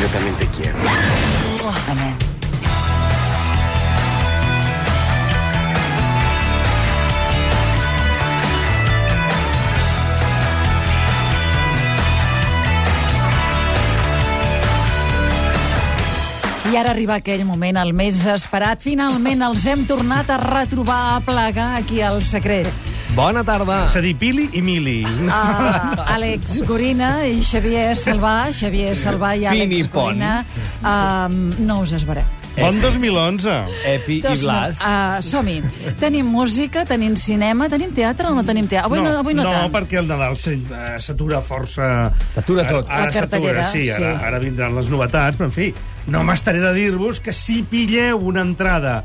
Yo también te quiero. Amén. I ara arriba aquell moment, el més esperat. Finalment els hem tornat a retrobar, a plegar aquí al secret. Bona tarda. És a dir, Pili i Mili. Uh, Àlex Gorina i Xavier Salvà. Xavier Salvà i Àlex Pinipon. Gorina. Um, no us esbareu. Bon 2011. Epi i Blas. Uh, Som-hi. Tenim música, tenim cinema, tenim teatre o no tenim teatre? Avui no, avui no, no tant. perquè el Nadal eh, s'atura força... S'atura tot. Ara, La ara s'atura, cartellera, sí, ara, sí. ara vindran les novetats, però en fi, no m'estaré de dir-vos que si pilleu una entrada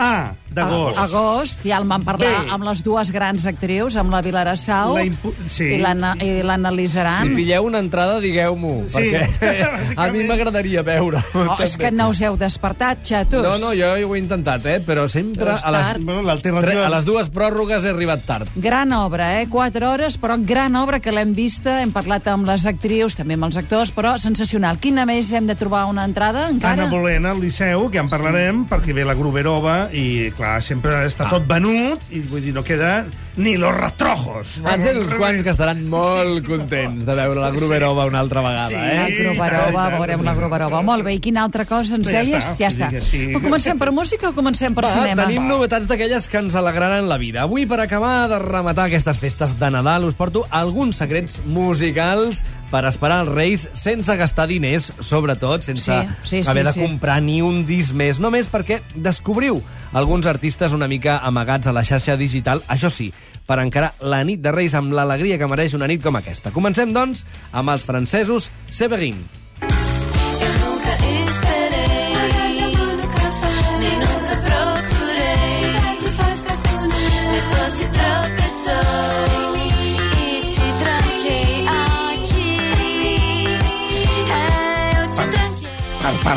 A, d'agost, Agost, ja el vam parlar Bé. amb les dues grans actrius, amb la Vilara Sau La impu- sí. i l'Anna i l'Anna Lizaran. Si pilleu una entrada, digueu-m'ho, Sí, perquè a mi bàsicament. m'agradaria veure. Oh, és que no us heu despertat, xatos. No, no, jo ho he intentat, eh? però sempre Però a les, tard. Bueno, tre- l'alternativa... a les dues pròrrogues he arribat tard. Gran obra, eh? Quatre hores, però gran obra que l'hem vista, hem parlat amb les actrius, també amb els actors, però sensacional. Quina més hem de trobar una entrada, encara? Anna Bolena, al Liceu, que en parlarem, perquè ve la Gruberova i, clar, sempre està tot venut i, vull dir, no queda ni los rastrojos. Van ser uns quants que estaran molt contents de veure la Gruberova una altra vegada, Sí. eh? La Gruberova, veurem la. Gruberova. Molt bé, i quina altra cosa ens Ja deies? està, Ja està. dir que sí. Però comencem per música o comencem per Va, cinema? tenim novetats d'aquelles que ens alegraran la vida. Avui, per acabar de rematar aquestes festes de Nadal, us porto alguns secrets musicals per esperar els Reis sense gastar diners, sobretot, sense Sí, sí, haver sí, de sí. comprar ni un disc més, només perquè descobriu alguns artistes una mica amagats a la xarxa digital, això sí, per encarar la nit de Reis amb l'alegria que mereix una nit com aquesta. Comencem, doncs, amb els francesos Severin.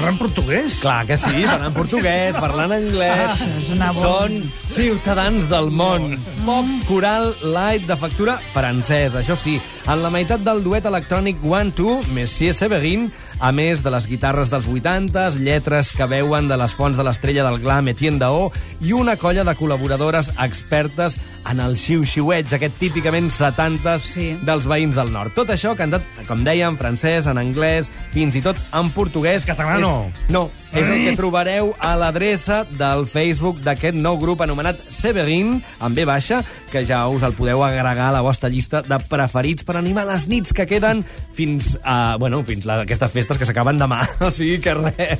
Par- Parlen portuguès? Clar que sí, parlant portuguès, parlant anglès. Ah, és una bona- Són ciutadans del món. Pop coral light de factura francès, això sí. En la meitat del duet electrònic One Two, Messier Severin, a més de les guitarres dels 80s, lletres que veuen de les fonts de l'estrella del glam Etienne Daó i una colla de col·laboradores expertes en el xiu-xiueig, aquest típicament 70s Sí. dels veïns del nord. Tot això cantat, com dèiem, en francès, en anglès, fins i tot en portuguès. Català no. És, no, és el que trobareu a l'adreça del Facebook d'aquest nou grup anomenat Severin, amb B baixa, que ja us el podeu agregar a la vostra llista de preferits per animar les nits que queden fins a, bueno, fins a aquestes festes que s'acaben demà. O sigui que res,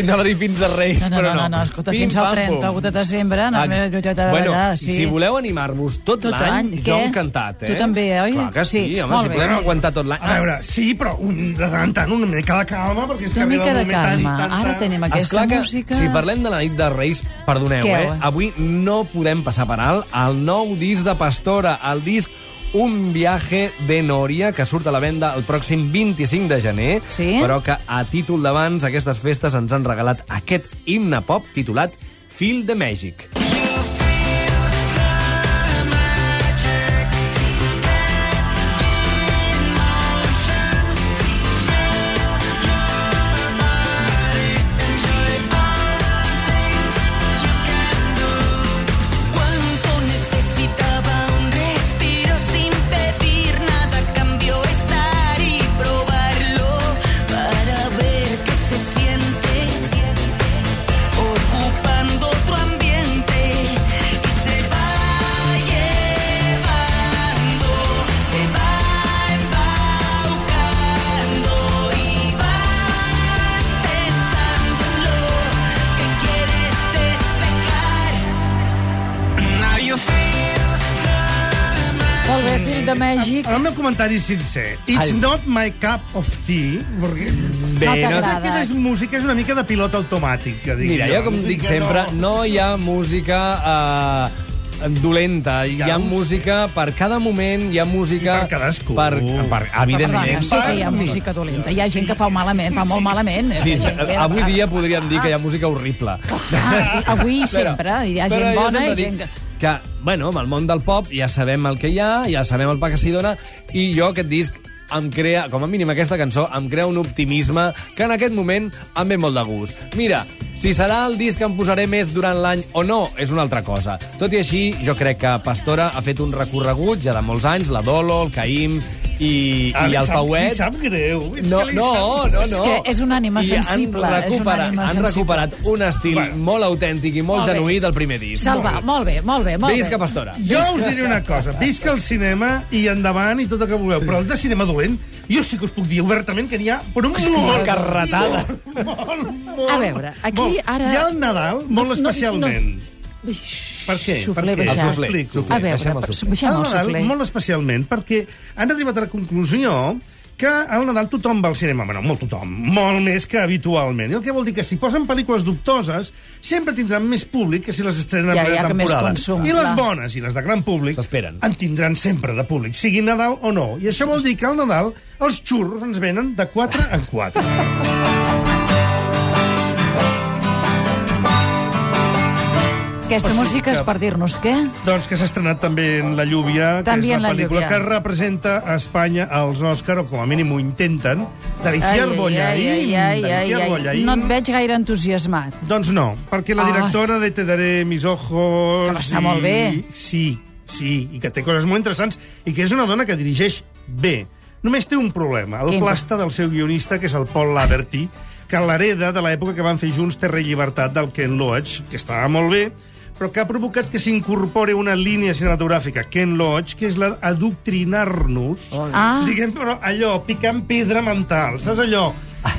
anava a dir fins a Reis, No, no, però no, no. no, no, escolta, Pim, fins al pam, 30 pum. de desembre, no, Ex- me- jo- jo- bueno, ja, sí. si voleu animar-vos tot, Tot l'any, jo encantat, eh? Tu també, oi? Clar que sí, Sí, home, molt si bé. podem aguantar tot l'any. A veure, sí, però un, de tant en tant una mica de calma, perquè és que Una arriba un de moment tan- calma. tan- Ara tenim aquesta Esclar que, música... si parlem de la nit de Reis, perdoneu, Què, eh? Avui no podem passar per alt el nou disc de Pastora, el disc Un viaje de Noria, que surt a la venda el pròxim 25 de gener, Sí? però que a títol d'abans aquestes festes ens han regalat aquest himne pop titulat Fil de Mèxic. De Mèxic. El meu comentari sincer. It's Ai. not my cup of tea, perquè... Bé, No no, t'agrada. Aquesta és música, és una mica de pilot automàtic, que dic Mira, jo com dic que sempre, no hi ha música eh, dolenta. Hi ha Ja música per cada moment, hi ha música... I per cadascú. Per, per, evidentment. Perdona, sí que hi ha música dolenta. Hi ha gent que fa malament, fa molt malament. Sí, Hi ha gent que- avui dia podríem dir que hi ha música horrible. Ah, avui i sempre. Hi ha gent bona i gent dic que... que, bueno, amb el món del pop ja sabem el que hi ha, ja sabem el pa que s'hi dona, i jo aquest disc em crea, com a mínim aquesta cançó, em crea un optimisme que en aquest moment em ve molt de gust. Mira, si serà el disc que em posaré més durant l'any o no, és una altra cosa. Tot i així, jo crec que Pastora ha fet un recorregut ja de molts anys, la Dolo, el Caïm i, Ah, i el sap- Pauet... li sap greu, és No, que li no, sap- no, no. És que és una ànima I sensible, Han recuperat, ànima han sensible. recuperat un estil Bueno. molt autèntic i molt, Molt bé. genuí del primer disc. Salva, molt bé, molt bé, molt bé. Visca Pastora. Jo us diré una cosa, visca el cinema i endavant i tot el que vulgueu, però el de cinema dolent, jo sí que us puc dir obertament que n'hi ha per un molt... carretada. Molt, molt, A veure, aquí molt. ara- Hi ha el Nadal, molt No, no, especialment. Ui, Per què? Per què? El suflé, Explico. suflé. A veure, Deixem el suflé. baixem el suflé. molt especialment, perquè han arribat a la conclusió que al Nadal tothom va al cinema. Bueno, molt tothom, molt més que habitualment. I el que vol dir que si posen pel·lícules dubtoses, sempre tindran més públic que si les estrenen Ja, ja, primera més temporada. consum, I les clar. bones i les de gran públic en tindran sempre de públic, sigui Nadal o no. I això vol dir que al Nadal els xurros ens venen de 4 en 4. Aquesta O sigui música és que- per dir-nos què? Doncs que s'ha estrenat també en La Lluvia, que També és en la La pel·lícula Lluvia. que representa a Espanya als Òscar, o com a mínim ho intenten, d'Aliciar Bollaín. ai, ai, ai. No et veig gaire entusiasmat. Doncs no, perquè la Ah. directora de Te daré mis ojos... Que està molt bé. I, sí, sí, i que té coses molt interessants, i que és una dona que dirigeix bé. Només té un problema, el Quin? plasta del seu guionista, que és el Paul Laverty, que l'hereda de l'època que van fer junts Terra i Llibertat del Ken Loach, que estava molt bé, però que ha provocat que s'incorpori una línia cinematogràfica, Ken Loach, que és la d'adoctrinar-nos, Ah. diguem, però allò, picant pedra mental, saps allò?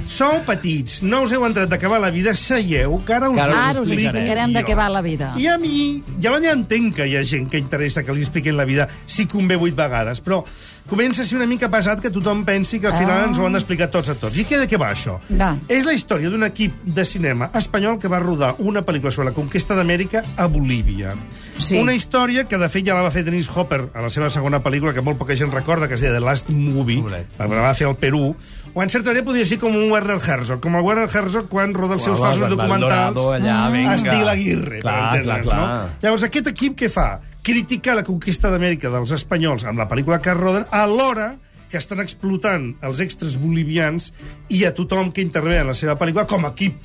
Sou petits, no us heu entrat d'acabar la vida, seieu, que ara us, ara us Ara us explicarem. explicarem de què va la vida. I a mi, ja, ja entenc que hi ha gent que interessa que li expliquin la vida si convé vuit vegades, però comença a ser una mica pesat que tothom pensi que al final Ah. ens ho han d'explicar tots a tots. I què de què va això? Va. És la història d'un equip de cinema espanyol que va rodar una pel·lícula sobre la conquesta d'Amèrica a Bolívia. Sí. Una història que, de fet, ja la va fer Dennis Hopper a la seva segona pel·lícula, que molt poca gent recorda, que es deia The Last Movie, Correcte. la va fer al Perú, o en certa manera podria ser com un Werner Herzog, com el Werner Herzog quan roda els seus falsos documentals allà, vinga. estil Aguirre, Clar, per entendre'ns, clar, clar. no? Llavors, aquest equip què fa? Criticar la conquista d'Amèrica dels espanyols amb la pel·lícula que roden, alhora que estan explotant els extras bolivians i a tothom que intervé en la seva pel·lícula com a equip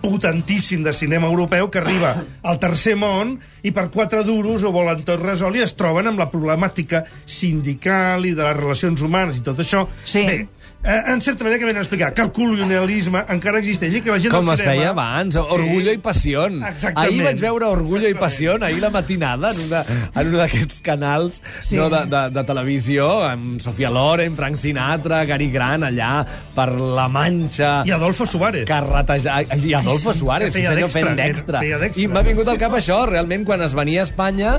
potentíssim de cinema europeu que arriba al tercer món i per quatre duros ho volen tot resolt i es troben amb la problemàtica sindical i de les relacions humanes i tot això. Sí. Bé, eh, en certa manera que venen a explicar que el colonialisme encara existeix i que la gent Com del es cinema... feia abans, Orgullo i Passió. Exactament. Ahir vaig veure Orgullo i Exactament. Passió, ahir la matinada, en, una, en un d'aquests canals Sí. no, de, de, de televisió, amb Sofia Loren, Frank Sinatra, Gary Grant, allà, per la Manxa... I Adolfo Suárez. carretejar... I Adolfo Suárez, que sí senyor, fent d'extra. I m'ha vingut al cap això, realment, quan es venia a Espanya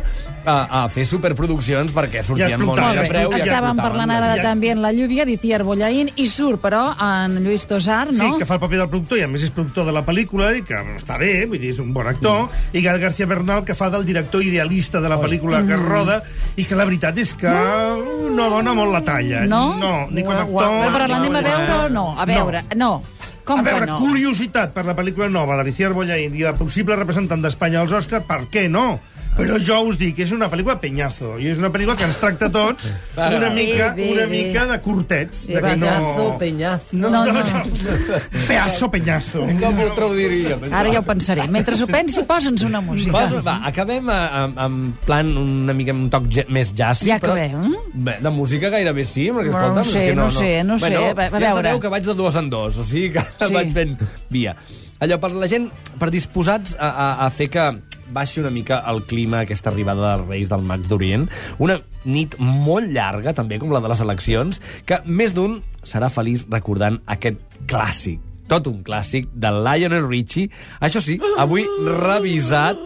a, a fer superproduccions, perquè sortien molt bé de preu. i Estàvem parlant ara de, també en la lluvia d'Itier Bollaín i surt, però, en Lluís Tosar, no? Sí, que fa el paper del productor i a més és productor de la pel·lícula i que està bé, vull dir, és un bon actor, Mm. i Gal García Bernal que fa del director idealista de la pel·lícula que Mm. roda i que la veritat és que no dona molt la talla. No? No, ni com a Però, actor... però l'anem a veure o no? A veure, no. Com a veure, no? curiositat per la pel·lícula nova d'Alicia Bollaín i la possible representant d'Espanya als Oscars, per què no? Però jo us dic, és una pel·lícula penyazo, i és una pel·lícula que ens tracta a tots una mica, Bé, bé, una bé. mica de curtets. Sí, de que no... Peñazo, peñazo. No, No, no, no. no. Peazo peñazo. Com ho traduiríem? Ara ja ho pensaré. Mentre ho pensi, posa'ns una música. Posa, va, acabem a- amb, amb plan una mica amb un toc ja, més jazzy. Ja però, acabem, eh? Bé, de música gairebé sí, perquè Bueno, escolta'm, no sé, és que no, no sé, no sé, Bueno, va- va ja veure. sabeu que vaig de dos en dos, o sigui que Sí. vaig fent via. Allò, per la gent, per disposats a, a, a fer que baixi una mica el clima, aquesta arribada dels Reis del Maig d'Orient, una nit molt llarga, també com la de les eleccions, que més d'un serà feliç recordant aquest clàssic, tot un clàssic, de Lionel Richie, això sí, avui revisat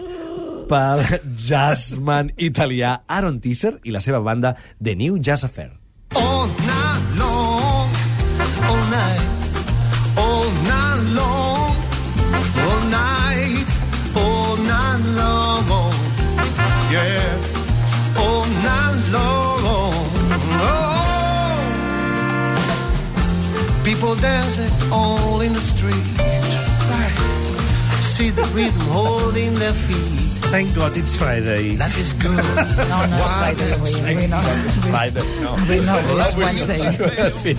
pel jazzman italià Aaron Tisser i la seva banda The New Jazz Affair. all night long, all night, People dancing all in the street, right. See the rhythm holding their feet. Thank God it's Friday. Life is good. No, no és Friday avui. Avui no. Friday, no. Avui no, és Wednesday. Sí.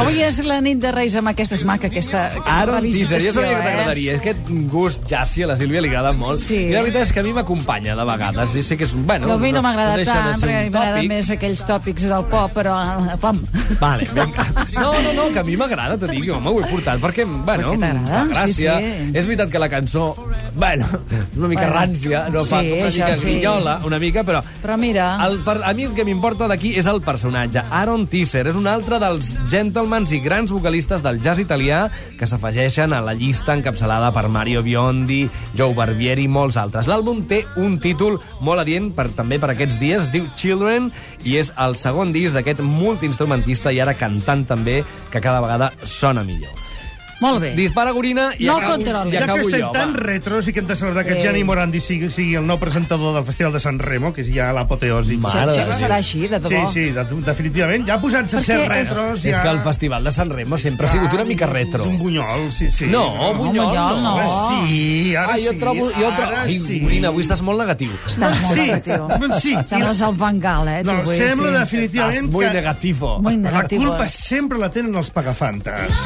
Avui és la nit de Reis amb aquesta és maca, aquesta Ara un teaser, jo sabia que eh? t'agradaria. Aquest gust jazzy a la Sílvia li agrada molt. Sí. I la veritat és que a mi m'acompanya de vegades. I sé que és un... Bueno, No, a mi no m'agrada de tant, perquè tòpic. més aquells tòpics del pop, però... eh, Pam. Vale, vinga. No, no, no, que a mi m'agrada, t'ho dic, home, ho he portat, perquè, bueno, Perquè fa gràcia. Sí, sí. És veritat que la cançó, bueno, una mica Bueno. rància, no Sí, fa una mica sí. grinyola, una mica, però... Però mira... El, per, a mi el que m'importa d'aquí és el personatge. Aaron Tisser és un altre dels gentlemans i grans vocalistes del jazz italià que s'afegeixen a la llista encapçalada per Mario Biondi, Joe Barbieri i molts altres. L'àlbum té un títol molt adient per, també per aquests dies, es diu Children, i és el segon disc d'aquest multiinstrumentista i ara cantant també, que cada vegada sona millor. Molt bé. Dispara, Gorina, i No acabo, control. i Ja que acabo estem jo. tan va. retros i que hem de celebrar que. Gianni Morandi sigui, sigui el nou presentador del Festival de San Remo, que és ja l'apoteosi. Mare de Ja Déu. serà així, de debò. Sí, sí, de, definitivament. Ja posant-se a ser Perquè és- retros... És ja... que el Festival de San Remo sempre ha sigut una mica retro. És un bunyol, sí, sí. No, Bunyol, Bunyol, no. no. Ara sí, ara Ah, jo sí. trobo... Jo trobo... ara Ai, sí. Gorina, avui estàs molt negatiu. Estàs molt Sí, negatiu. doncs sí. Sembles el Bengal, eh? tu, No, avui, sembla sí. definitivament Estàs muy que negativo. Muy la negatiu. culpa eh? sempre la tenen els pagafantes.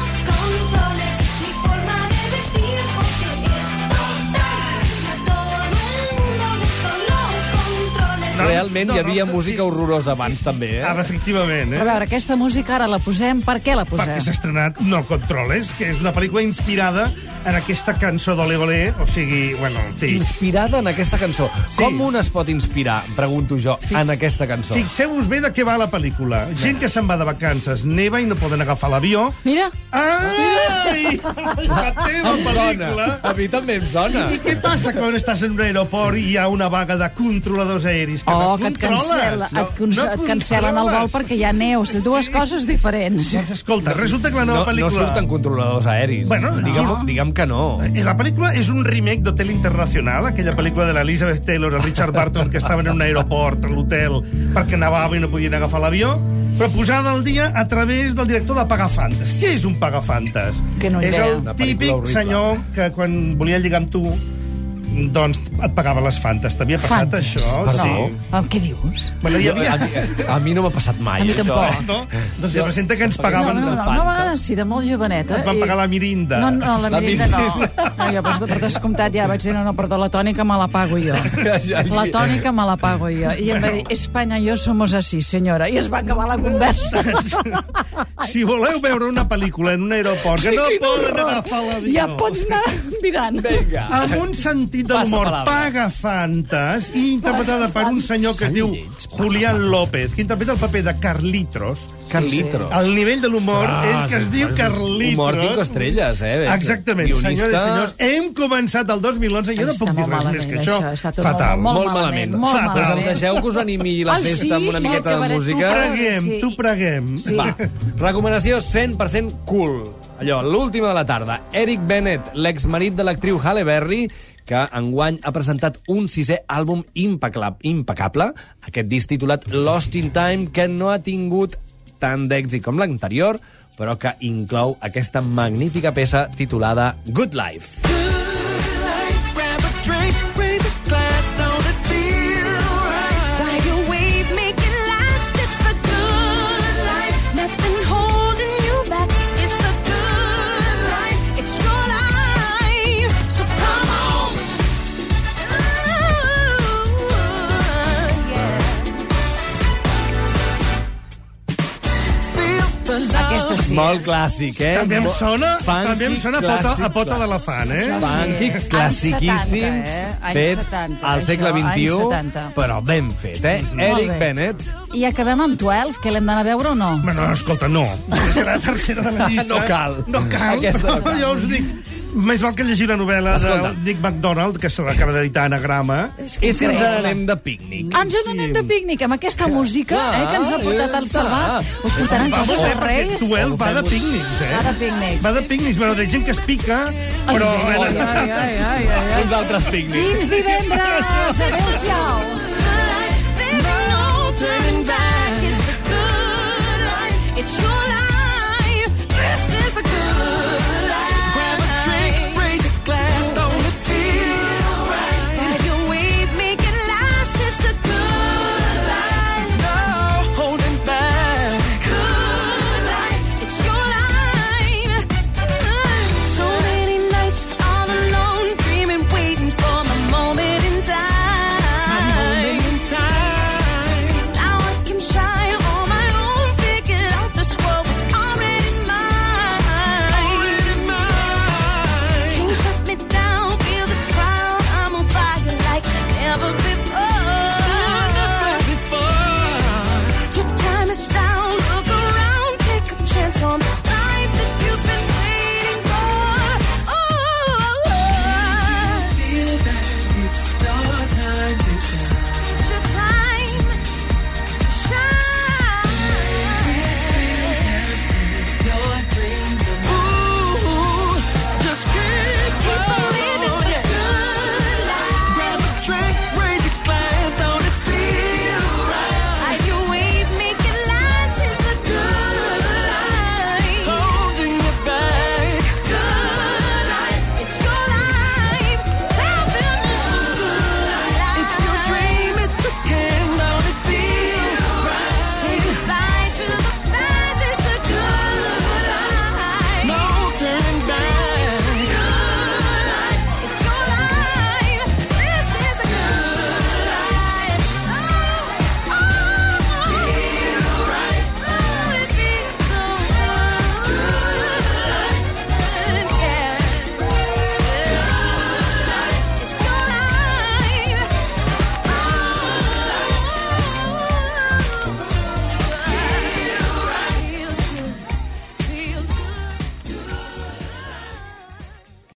No controles. No, Realment no, hi havia no, música sí. horrorosa abans, també, eh? Ah, efectivament, Però a eh? veure, aquesta música ara la posem, per què la Perquè posem? s'ha estrenat No Controles, que és una pel·lícula inspirada en aquesta cançó d'Ole Ole, o sigui, bueno, en fi... Inspirada en aquesta cançó. Sí. Com un es pot inspirar, pregunto jo, en aquesta cançó? Fixeu-vos bé de què va la pel·lícula. Gent que se'n va de vacances, neva i no poden agafar l'avió. Mira, Ai! La teva Em sona. pel·lícula! A mi també em sona. I què passa quan estàs en un aeroport i hi ha una vaga de controladors aeris? Que oh, no que et, cancela, No, et, cons no et cancel·len el vol perquè hi ha neu. Són dues coses diferents. Doncs escolta, resulta que la nova No, no pel·lícula... surten controladors aeris. Bueno, digue'm, no. digue'm que no. Eh, La pel·lícula és un remake d'Hotel Internacional, aquella pel·lícula de l'Elizabeth Taylor, el Richard Barton, que estaven en un aeroport, a l'hotel, perquè nevava i no podien agafar l'avió, però posada al dia a través del director de Pagafantes. Què és un Pagafantes? Que no és el típic senyor que quan volia lligar amb tu doncs et pagava les fantes. T'havia passat Fantes. això? Perdó. Sí. Ah, Què dius? Bueno, hi havia... A, mi, a mi no m'ha passat mai. A mi això, tampoc. eh? No? Doncs representa que ens No, pagaven... no, no, no, Fanta. va, sí, de molt joveneta. Et van i- pagar la mirinda. No, no, la La mirinda no. mirinda. no jo, per, per descomptat, ja vaig dir, no, no, perdó, la tònica me la pago jo. La tònica me la pago jo. I em va dir, Espanya jo somos así, senyora. I es va acabar la conversa. Si voleu veure una pel·lícula en un aeroport que no Quin poden agafar l'avió... Ja pots anar mirant. Vinga. amb un sentit de Passa l'humor palabra. pagafantes i interpretada per un senyor que es diu Julián López, que interpreta el paper de Carlitos. Carlitos. El nivell de l'humor és que es diu Carlitos. Humor cinco estrelles, eh? Exactament, Guionista... senyores i senyors. Hem començat el 2011 i jo no puc dir res malament, més que això. Fatal. molt, Molt malament. Molt Fatal. Doncs em malament. deixeu que us animi la festa sí? amb una miqueta que de música. preguem, Sí. tu preguem. Sí. Va, recomanació 100% cool. Allò, l'última de la tarda. Eric Bennett, l'exmarit de l'actriu Halle Berry, que enguany ha presentat un sisè àlbum impecable, aquest disc titulat Lost in Time, que no ha tingut tant d'èxit com l'anterior, però que inclou aquesta magnífica peça titulada Good Life. Grab Molt clàssic, eh? També em sona, funky, també em sona a pota, a pota d'elefant, eh? Funky, Anys classiquíssim, 70, eh? Fet 70, al segle XXI, 70. però ben fet, eh? Eric bé. Bennett. I acabem amb 12, que l'hem d'anar a veure o no? Bueno, escolta, no. Serà la tercera de la llista. No cal. No cal. Aquesta no cal. Jo us dic, més val que llegir la novel·la Escolta. de Nick MacDonald, que se l'acaba d'editar anagrama. I si ens n'anem de pícnic? Ens n'anem de pícnic amb aquesta música Clar, eh, que ens ha portat el. Salvat. Us portaran Vamos coses a de reis. 12 va de pícnics, eh? Va de pícnics. Va de pícnics, bueno, de gent que es pica, Ai, però... ai, ai, ai, ai, ai, ai. Uns altres pícnics. Fins divendres! Adéu-siau! Turning back.